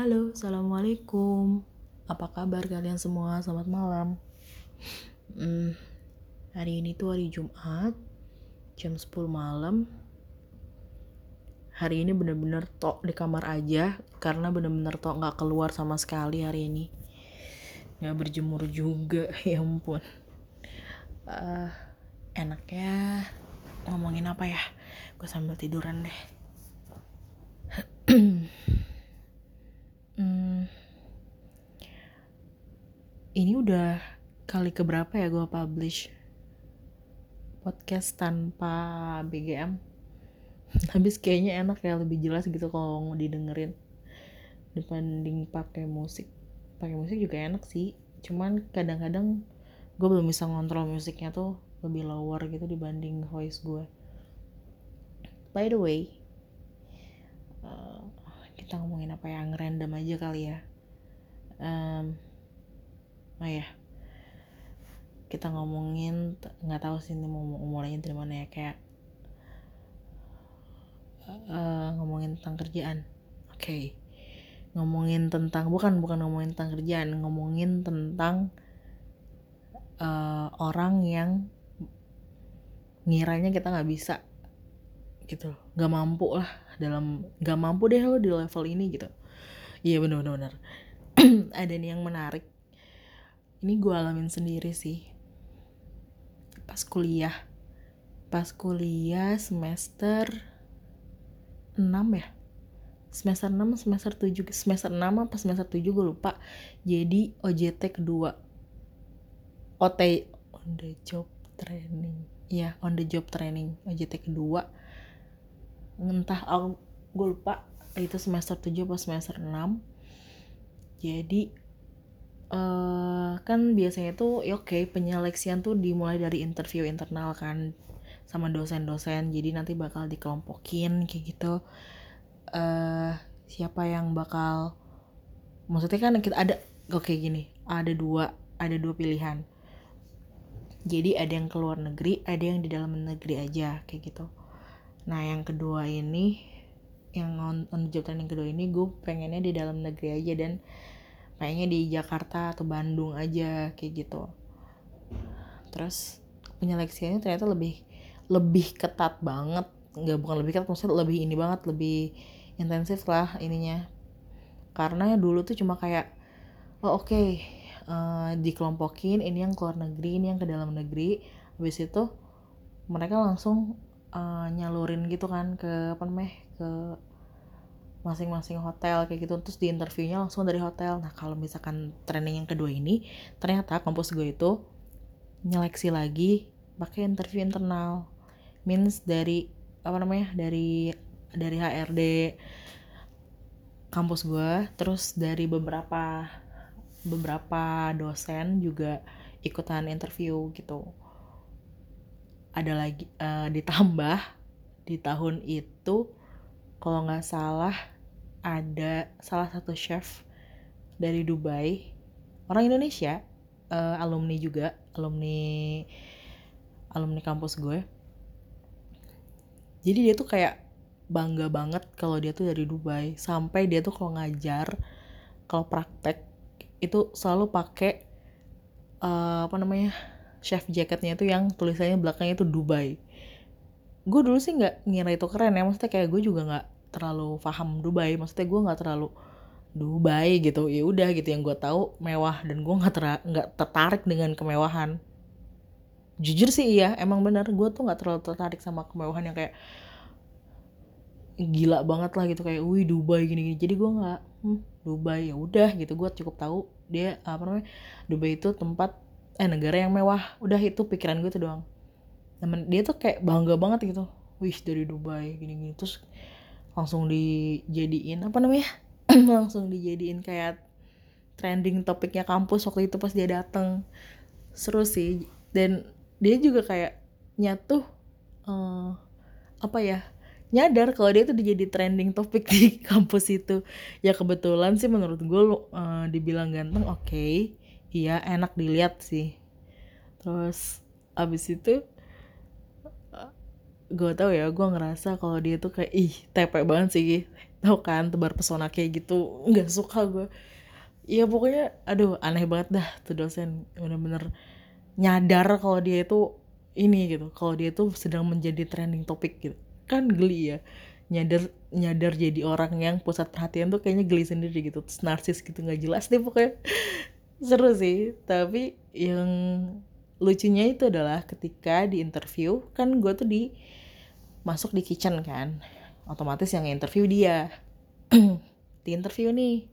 Halo, Assalamualaikum. Apa kabar kalian semua? Selamat malam. Hmm, Hari ini tuh hari Jumat Jam 10 malam. Hari ini bener-bener tok di kamar aja Karena bener-bener tok gak keluar sama sekali hari ini. Gak berjemur juga, ya ampun. Uh, Enaknya ngomongin apa ya? Gue sambil tiduran deh ini udah kali keberapa ya gue publish podcast tanpa BGM habis kayaknya enak ya lebih jelas gitu kalau didengerin dibanding pakai musik. Pakai musik juga enak sih cuman kadang-kadang gue belum bisa ngontrol musiknya tuh lebih lower gitu dibanding voice gue by the way uh, kita ngomongin apa yang random aja kali ya. Um, oh ya kita ngomongin nggak tahu sih ini mau mulainya dari mana ya kayak uh, ngomongin tentang kerjaan. Oke. Okay. ngomongin tentang bukan bukan ngomongin tentang kerjaan ngomongin tentang uh, orang yang ngiranya kita nggak bisa gitu. Nggak mampu lah dalam nggak mampu deh lo di level ini gitu. Iya bener bener. Ada nih yang menarik ini gue alamin sendiri sih. Pas kuliah. Pas kuliah semester 6 ya? Semester 6 semester 7 semester 6 apa semester 7 gue lupa. Jadi OJT kedua. OT on the job training. Ya on the job training. OJT kedua. Entah aku gue lupa. Itu semester 7 atau semester 6 jadi uh, kan biasanya tuh ya oke okay, penyeleksian tuh dimulai dari interview internal kan sama dosen-dosen. Jadi nanti bakal dikelompokin kayak gitu. Uh, siapa yang bakal maksudnya kan kita ada oke okay, gini ada dua ada dua pilihan. Jadi ada yang keluar negeri ada yang di dalam negeri aja kayak gitu. Nah yang kedua ini yang on, on job training kedua ini gue pengennya di dalam negeri aja. Dan pengennya di Jakarta atau Bandung aja kayak gitu. Terus penyeleksiannya ternyata lebih lebih ketat banget. Nggak bukan lebih ketat maksudnya lebih ini banget lebih intensif lah ininya. Karena dulu tuh cuma kayak oh oke okay, uh, eh, dikelompokin ini yang keluar negeri ini yang ke dalam negeri. Habis itu mereka langsung uh, nyalurin gitu kan ke apa namanya ke masing-masing hotel kayak gitu. Terus di interviewnya langsung dari hotel. Nah kalau misalkan training yang kedua ini ternyata kampus gue itu nyeleksi lagi pakai interview internal. Means dari apa namanya dari dari HRD kampus gue terus dari beberapa beberapa dosen juga ikutan interview gitu. Ada lagi uh, ditambah di tahun itu kalau nggak salah ada salah satu chef dari Dubai orang Indonesia uh, alumni juga alumni alumni kampus gue. Jadi dia tuh kayak bangga banget kalau dia tuh dari Dubai. Sampai dia tuh kalau ngajar kalau praktek itu selalu pakai uh, apa namanya chef jacketnya itu yang tulisannya belakangnya itu Dubai gue dulu sih nggak ngira itu keren ya maksudnya kayak gue juga nggak terlalu paham Dubai maksudnya gue nggak terlalu Dubai gitu ya udah gitu yang gue tahu mewah dan gue nggak nggak tertarik dengan kemewahan. Jujur sih iya emang bener gue tuh nggak terlalu tertarik sama kemewahan yang kayak gila banget lah gitu kayak wih Dubai gini gini jadi gue nggak hmm, Dubai ya udah gitu gue cukup tahu dia apa namanya Dubai itu tempat eh negara yang mewah. Udah itu pikiran gue tuh doang Temen, dia tuh kayak bangga banget gitu. Wih dari Dubai gini gini terus langsung dijadiin apa namanya? Langsung dijadiin kayak trending topiknya kampus waktu itu pas dia dateng. Seru sih. Dan dia juga kayak nyatu uh, apa ya nyadar kalau dia tuh jadi trending topik di kampus itu. Ya kebetulan sih menurut gue uh, dibilang ganteng oke. Okay iya enak dilihat sih. Terus abis itu gue tau ya gue ngerasa kalau dia tuh kayak ih tepe banget sih. Tau kan tebar pesona kayak gitu nggak suka gue ya pokoknya aduh aneh banget dah tuh dosen. Bener-bener nyadar kalau dia itu ini gitu kalau dia tuh sedang menjadi trending topik gitu. Kan geli ya nyadar nyadar jadi orang yang pusat perhatian tuh kayaknya geli sendiri gitu terus narsis gitu nggak jelas deh pokoknya. Seru sih tapi yang lucunya itu adalah ketika di interview kan gue tuh di masuk di kitchen kan otomatis yang interview dia. Di interview nih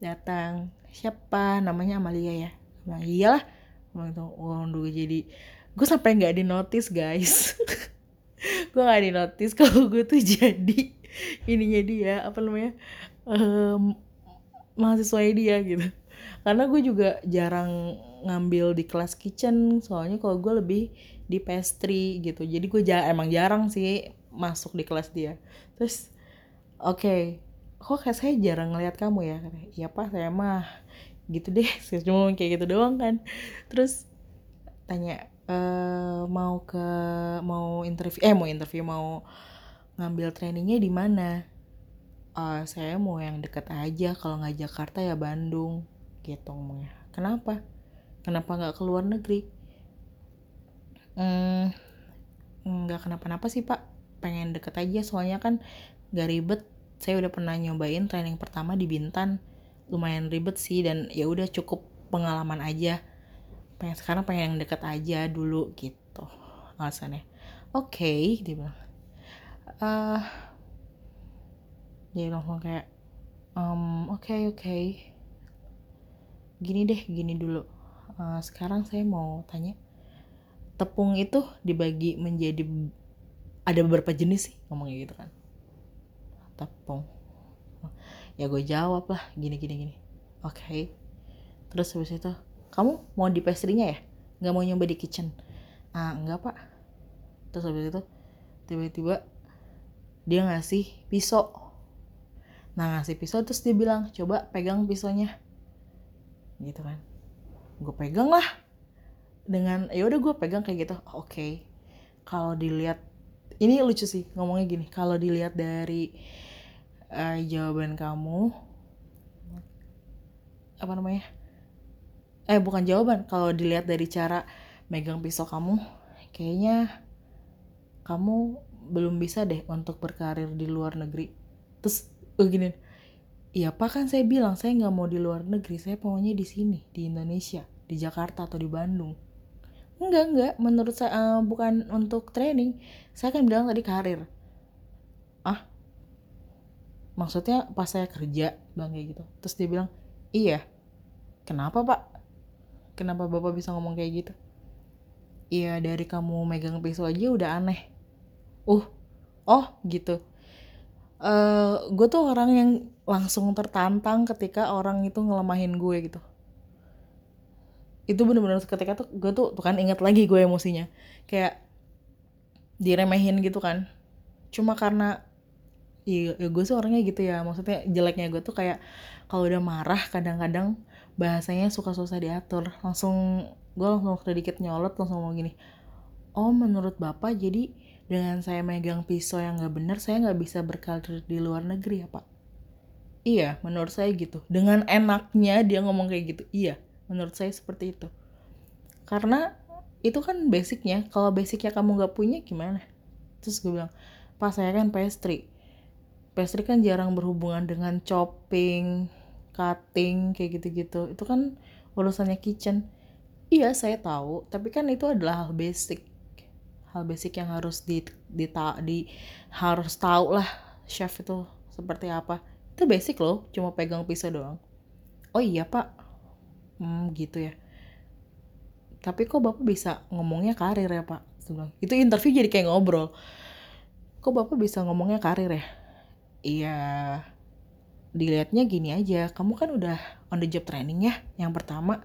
datang siapa? Namanya Amalia ya? Nah iyalah. Waktu oh, jadi gue sampai nggak di notice guys. Gue nggak di notice kalau gue tuh jadi ininya dia apa namanya um, mahasiswa dia gitu. Karena gue juga jarang ngambil di kelas kitchen soalnya kalau gue lebih di pastry gitu. Jadi gue ja emang jarang sih masuk di kelas dia. Terus oke okay, kok kayak saya jarang ngeliat kamu ya? Iya pak saya mah gitu deh. Saya cuma kayak gitu doang kan. Terus tanya e, mau ke mau interview eh mau interview mau ngambil trainingnya di mana? Uh, saya mau yang deket aja kalau nggak Jakarta ya Bandung gitu ngomongnya. Kenapa? Kenapa nggak ke luar hmm, nggak kenapa-napa sih pak. Pengen deket aja soalnya kan gak ribet. Saya udah pernah nyobain training pertama di Bintan. Lumayan ribet sih dan ya udah cukup pengalaman aja. Pengen sekarang pengen yang deket aja dulu gitu alasannya. Oke okay, dia bilang. Uh, dia langsung kayak um, oke okay, oke. Okay. gini deh gini dulu. Uh, sekarang saya mau tanya tepung itu dibagi menjadi ada beberapa jenis sih ngomongnya gitu kan. Tepung. Ya gue jawab lah gini gini gini. Oke. Okay. terus habis itu kamu mau di pastry-nya ya? Nggak mau nyoba di kitchen? Ah enggak pak. Terus habis itu tiba-tiba dia ngasih pisau. Nah ngasih pisau terus dia bilang coba pegang pisaunya. Gitu kan. Gue pegang lah dengan ya udah gue pegang kayak gitu oke okay. kalau dilihat ini lucu sih ngomongnya gini kalau dilihat dari uh, jawaban kamu apa namanya eh bukan jawaban kalau dilihat dari cara megang pisau kamu kayaknya kamu belum bisa deh untuk berkarir di luar negeri terus oh gini Iya pak kan saya bilang saya nggak mau di luar negeri, saya maunya di sini, di Indonesia, di Jakarta atau di Bandung. Enggak, enggak, menurut saya uh, bukan untuk training, saya kan bilang tadi karir. Ah, maksudnya pas saya kerja, bang kayak gitu. Terus dia bilang, iya, kenapa pak? Kenapa bapak bisa ngomong kayak gitu? Iya dari kamu megang pisau aja udah aneh. Uh, oh gitu uh, eh, gue tuh orang yang langsung tertantang ketika orang itu ngelemahin gue gitu itu bener-bener ketika tuh gue tuh tuh kan inget lagi gue emosinya. Kayak diremehin gitu kan. Cuma karena ya, ya gue sih orangnya gitu ya. Maksudnya jeleknya gue tuh kayak kalau udah marah kadang-kadang bahasanya suka susah diatur. Langsung gue langsung sedikit nyolot langsung ngomong gini oh menurut bapak jadi dengan saya megang pisau yang nggak benar saya nggak bisa berkarir di luar negeri ya pak? Iya menurut saya gitu. Dengan enaknya dia ngomong kayak gitu. Iya menurut saya seperti itu. Karena itu kan basicnya kalau basicnya kamu nggak punya gimana? Terus gue bilang pas saya kan pastry. Pastry kan jarang berhubungan dengan chopping cutting kayak gitu-gitu. Itu kan urusannya kitchen. Iya saya tahu tapi kan itu adalah hal basic. Hal basic yang harus di, di, di harus tahu lah chef itu seperti apa. Itu basic loh cuma pegang pisau doang. Oh iya pak hmm, gitu ya. Tapi kok bapak bisa ngomongnya karir ya pak? Itu interview jadi kayak ngobrol. Kok bapak bisa ngomongnya karir ya? Iya dilihatnya gini aja. Kamu kan udah on the job training ya yang pertama.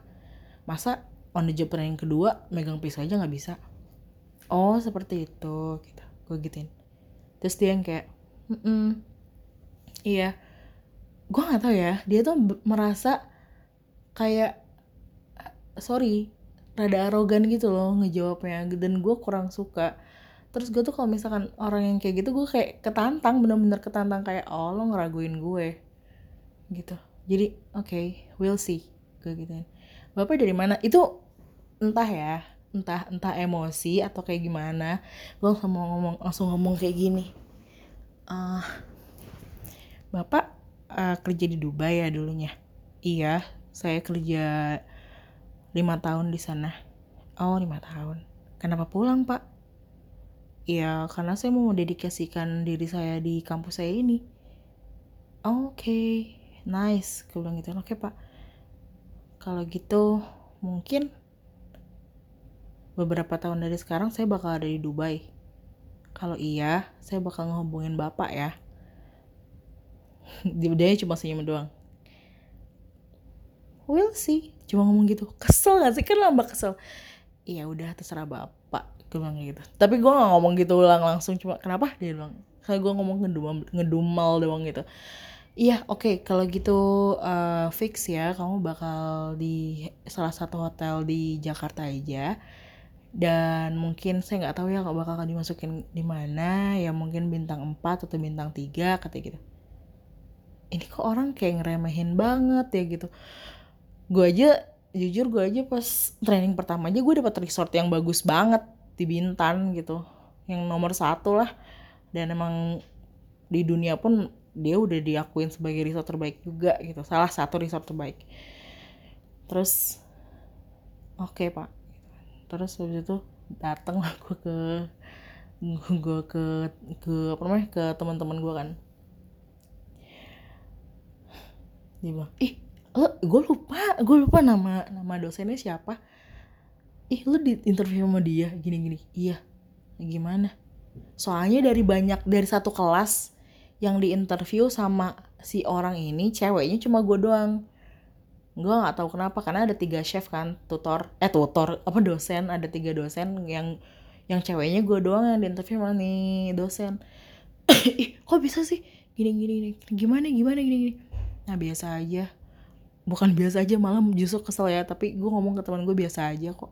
Masa on the job training kedua megang pisau aja nggak bisa? Oh seperti itu gitu. Gue gituin. Terus dia yang kayak mm -mm, iya. Gue nggak tahu ya dia tuh merasa kayak sorry rada arogan gitu loh ngejawabnya. Dan gue kurang suka. Terus gue tuh kalau misalkan orang yang kayak gitu gue kayak ketantang bener-bener ketantang kayak oh lo ngeraguin gue. Gitu. Jadi oke okay, we'll see. Gue gituin. Bapak dari mana? Itu entah ya entah entah emosi atau kayak gimana. Gue langsung mau ngomong langsung ngomong kayak gini. Uh, bapak uh, kerja di Dubai ya dulunya? Iya saya kerja lima tahun di sana. Oh lima tahun. Kenapa pulang pak? Ya karena saya mau dedikasikan diri saya di kampus saya ini. Oke. Okay, nice gue bilang gitu. Oke okay, pak. Kalau gitu mungkin beberapa tahun dari sekarang saya bakal ada di Dubai. Kalau iya saya bakal ngehubungin bapak ya. Dia cuma senyum doang we'll see cuma ngomong gitu. Kesel gak sih? Kan lambak kesel. Iya udah terserah bapak gue bilang gitu. Tapi gue gak ngomong gitu ulang langsung cuma kenapa? Dia bilang kayak gue ngomong ngedumal ngedumal doang gitu. Iya oke okay, kalau gitu uh, fix ya kamu bakal di salah satu hotel di Jakarta aja. Dan mungkin saya nggak tahu ya kalau bakal dimasukin di mana ya mungkin bintang 4 atau bintang 3 kata gitu. Ini kok orang kayak ngeremehin banget ya gitu gue aja jujur gue aja pas training pertama aja gue dapat resort yang bagus banget di Bintan gitu. Yang nomor satu lah. Dan emang di dunia pun dia udah diakuin sebagai resort terbaik juga gitu. Salah satu resort terbaik. Terus oke okay, pak. Terus habis itu datang lah gue ke gue ke ke apa namanya ke teman-teman gue kan. Dia bilang ih lo gue lupa gue lupa nama nama dosennya siapa. Ih lo di interview sama dia gini gini. Iya gimana? Soalnya dari banyak dari satu kelas yang di interview sama si orang ini ceweknya cuma gue doang. Gue nggak tahu kenapa karena ada tiga chef kan tutor eh tutor apa dosen ada tiga dosen yang yang ceweknya gue doang yang di interview sama nih dosen. Ih kok bisa sih? Gini gini gini. Gimana gimana gini gini. Nah biasa aja bukan biasa aja malah justru kesel ya tapi gue ngomong ke teman gue biasa aja kok.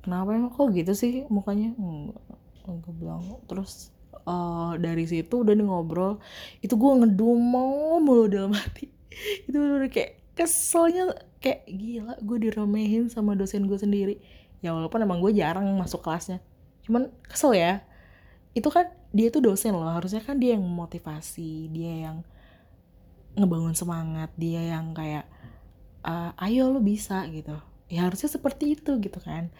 Kenapa emang kok gitu sih mukanya? Enggak gue bilang terus uh, dari situ udah nih ngobrol itu gue ngedumel mulu dalam hati. Itu udah kayak keselnya kayak gila gue diremehin sama dosen gue sendiri. Ya walaupun emang gue jarang masuk kelasnya cuman kesel ya. Itu kan dia tuh dosen loh harusnya kan dia yang memotivasi dia yang ngebangun semangat dia yang kayak uh, ayo lo bisa gitu. Ya harusnya seperti itu gitu kan.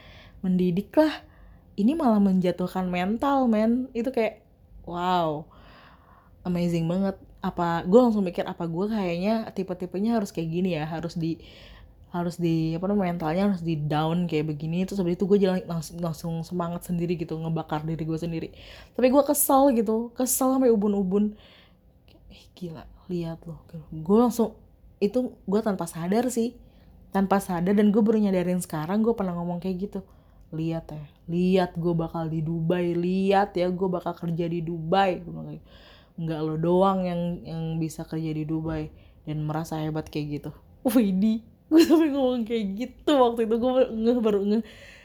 Mendidik lah ini malah menjatuhkan mental men. Itu kayak wow amazing banget. Apa gue langsung mikir apa gue kayaknya tipe-tipenya harus kayak gini ya? Harus di harus di apa namanya mentalnya harus di down kayak begini. Terus habis itu gue jalan langsung langsung semangat sendiri gitu ngebakar diri gue sendiri. Tapi gue kesel gitu. Kesel sampai ubun-ubun. Eh gila lihat loh gue langsung itu gue tanpa sadar sih tanpa sadar dan gue baru nyadarin sekarang gue pernah ngomong kayak gitu lihat ya lihat gue bakal di Dubai lihat ya gue bakal kerja di Dubai. Nggak lo doang yang yang bisa kerja di Dubai. Dan merasa hebat kayak gitu. Widi gue sampai ngomong kayak gitu waktu itu gue nge baru nge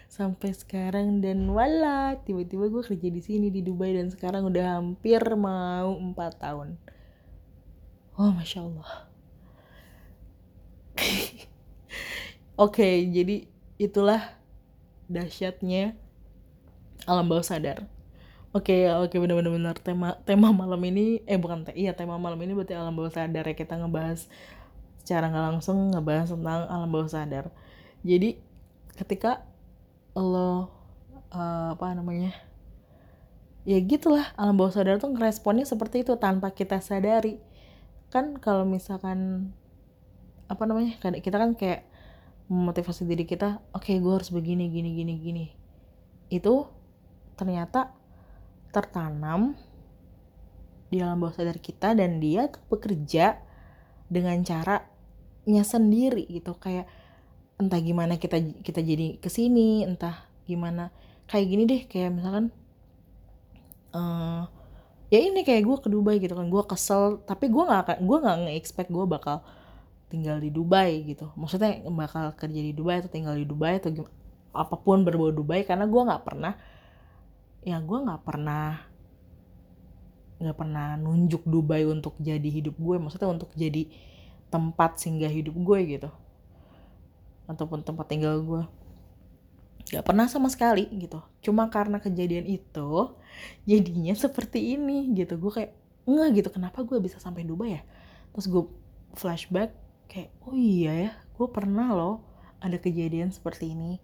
sampai sekarang dan wala tiba-tiba gue kerja di sini di Dubai dan sekarang udah hampir mau empat tahun oh masya Allah. Oke okay, jadi itulah dahsyatnya alam bawah sadar. Oke, okay, oke okay, benar-benar benar. Tema tema malam ini eh bukan te, iya tema malam ini berarti alam bawah sadar ya. Kita ngebahas secara nggak langsung ngebahas tentang alam bawah sadar. Jadi ketika lo uh, apa namanya ya gitulah alam bawah sadar tuh responnya seperti itu tanpa kita sadari kan kalau misalkan apa namanya kita kan kayak memotivasi diri kita oke okay, gue harus begini gini gini gini. Itu ternyata tertanam di dalam bawah sadar kita dan dia bekerja dengan caranya sendiri gitu. Kayak entah gimana kita kita jadi ke sini entah gimana. Kayak gini deh kayak misalkan uh, ya ini kayak gue ke Dubai gitu kan gue kesel tapi gue nggak gue nggak nge-expect gue bakal tinggal di Dubai gitu. Maksudnya bakal kerja di Dubai atau tinggal di Dubai atau gimana apa pun berbau Dubai karena gue nggak pernah ya gue nggak pernah nggak pernah nunjuk Dubai untuk jadi hidup gue maksudnya untuk jadi tempat singgah hidup gue gitu ataupun tempat tinggal gue Gak pernah sama sekali gitu. Cuma karena kejadian itu jadinya seperti ini gitu. Gue kayak enggak gitu. Kenapa gue bisa sampai Dubai ya? Terus gue flashback kayak oh iya ya gue pernah loh ada kejadian seperti ini.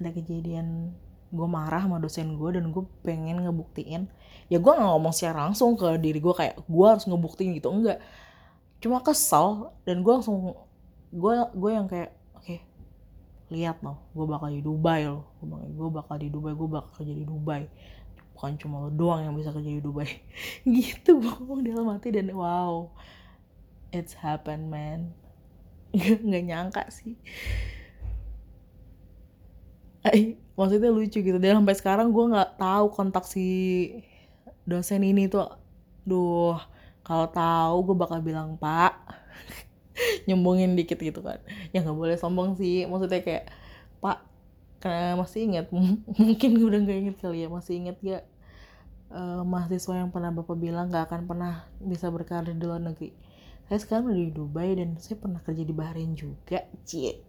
Ada kejadian gue marah sama dosen gue dan gue pengen ngebuktiin. Ya gue gak ngomong secara langsung ke diri gue kayak gue harus ngebuktiin gitu. Enggak. Cuma kesel dan gue langsung gue gue yang kayak lihat loh gue bakal di Dubai loh. Gue bakal di Dubai gue bakal kerja di Dubai. Bukan cuma lo doang yang bisa kerja di Dubai. Gitu gue ngomong dalam hati dan wow. It's happen man. Nggak nyangka sih. Ay, maksudnya lucu gitu. Dan sampai sekarang gue nggak tahu kontak si dosen ini tuh. Duh kalau tahu gue bakal bilang pak nyombongin dikit gitu kan. Ya nggak boleh sombong sih. Maksudnya kayak pak karena masih ingat? Mungkin udah nggak inget kali ya. Masih inget gak uh, mahasiswa yang pernah bapak bilang nggak akan pernah bisa berkarir di luar negeri? Saya sekarang udah di Dubai dan saya pernah kerja di Bahrain juga cie.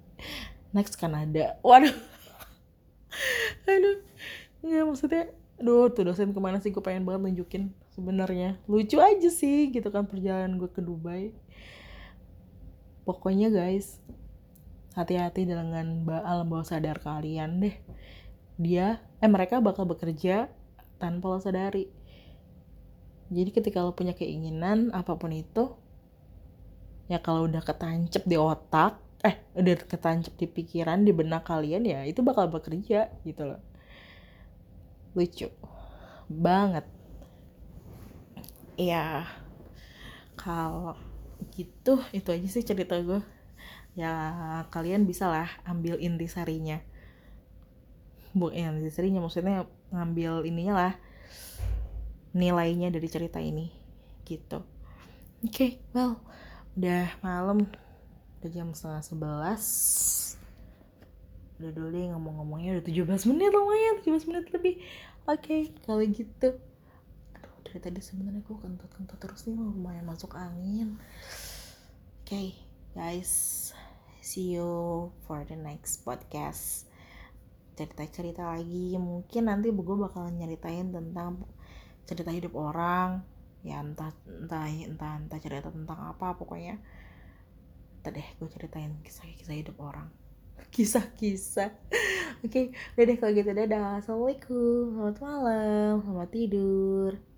Next Kanada. Waduh. Aduh. Nggak maksudnya Aduh, tuh dosen ke mana sih? Gue pengen banget nunjukin sebenarnya. Lucu aja sih gitu kan perjalanan gue ke Dubai pokoknya guys hati-hati dengan alam bawah sadar kalian deh. Dia eh mereka bakal bekerja tanpa lo sadari. Jadi ketika lo punya keinginan apa pun itu ya kalau udah ketancep di otak eh udah ketancep di pikiran di benak kalian ya itu bakal bekerja gitu loh. Lucu banget. Ya kalau gitu itu aja sih cerita gue ya kalian bisa lah ambil intisarinya bu ya, intisarinya maksudnya ngambil ininya lah nilainya dari cerita ini. Gitu. Oke okay, well udah malam. Udah jam setengah sebelas. Udah dulu ngomong-ngomongnya udah 17 menit lumayan 17 menit lebih. Oke okay, kalau gitu. Dari tadi sebenarnya gue kentut-kentut terus nih lumayan masuk angin okay, guys see you for the next podcast. Cerita-cerita lagi mungkin nanti gue bakalan nyeritain tentang cerita hidup orang ya entah entah entah entah cerita tentang apa pokoknya. Tadi deh gue ceritain kisah-kisah hidup orang. Kisah-kisah. Oke okay, deh kalau gitu dadah. Assalamualaikum. Selamat malam. Selamat tidur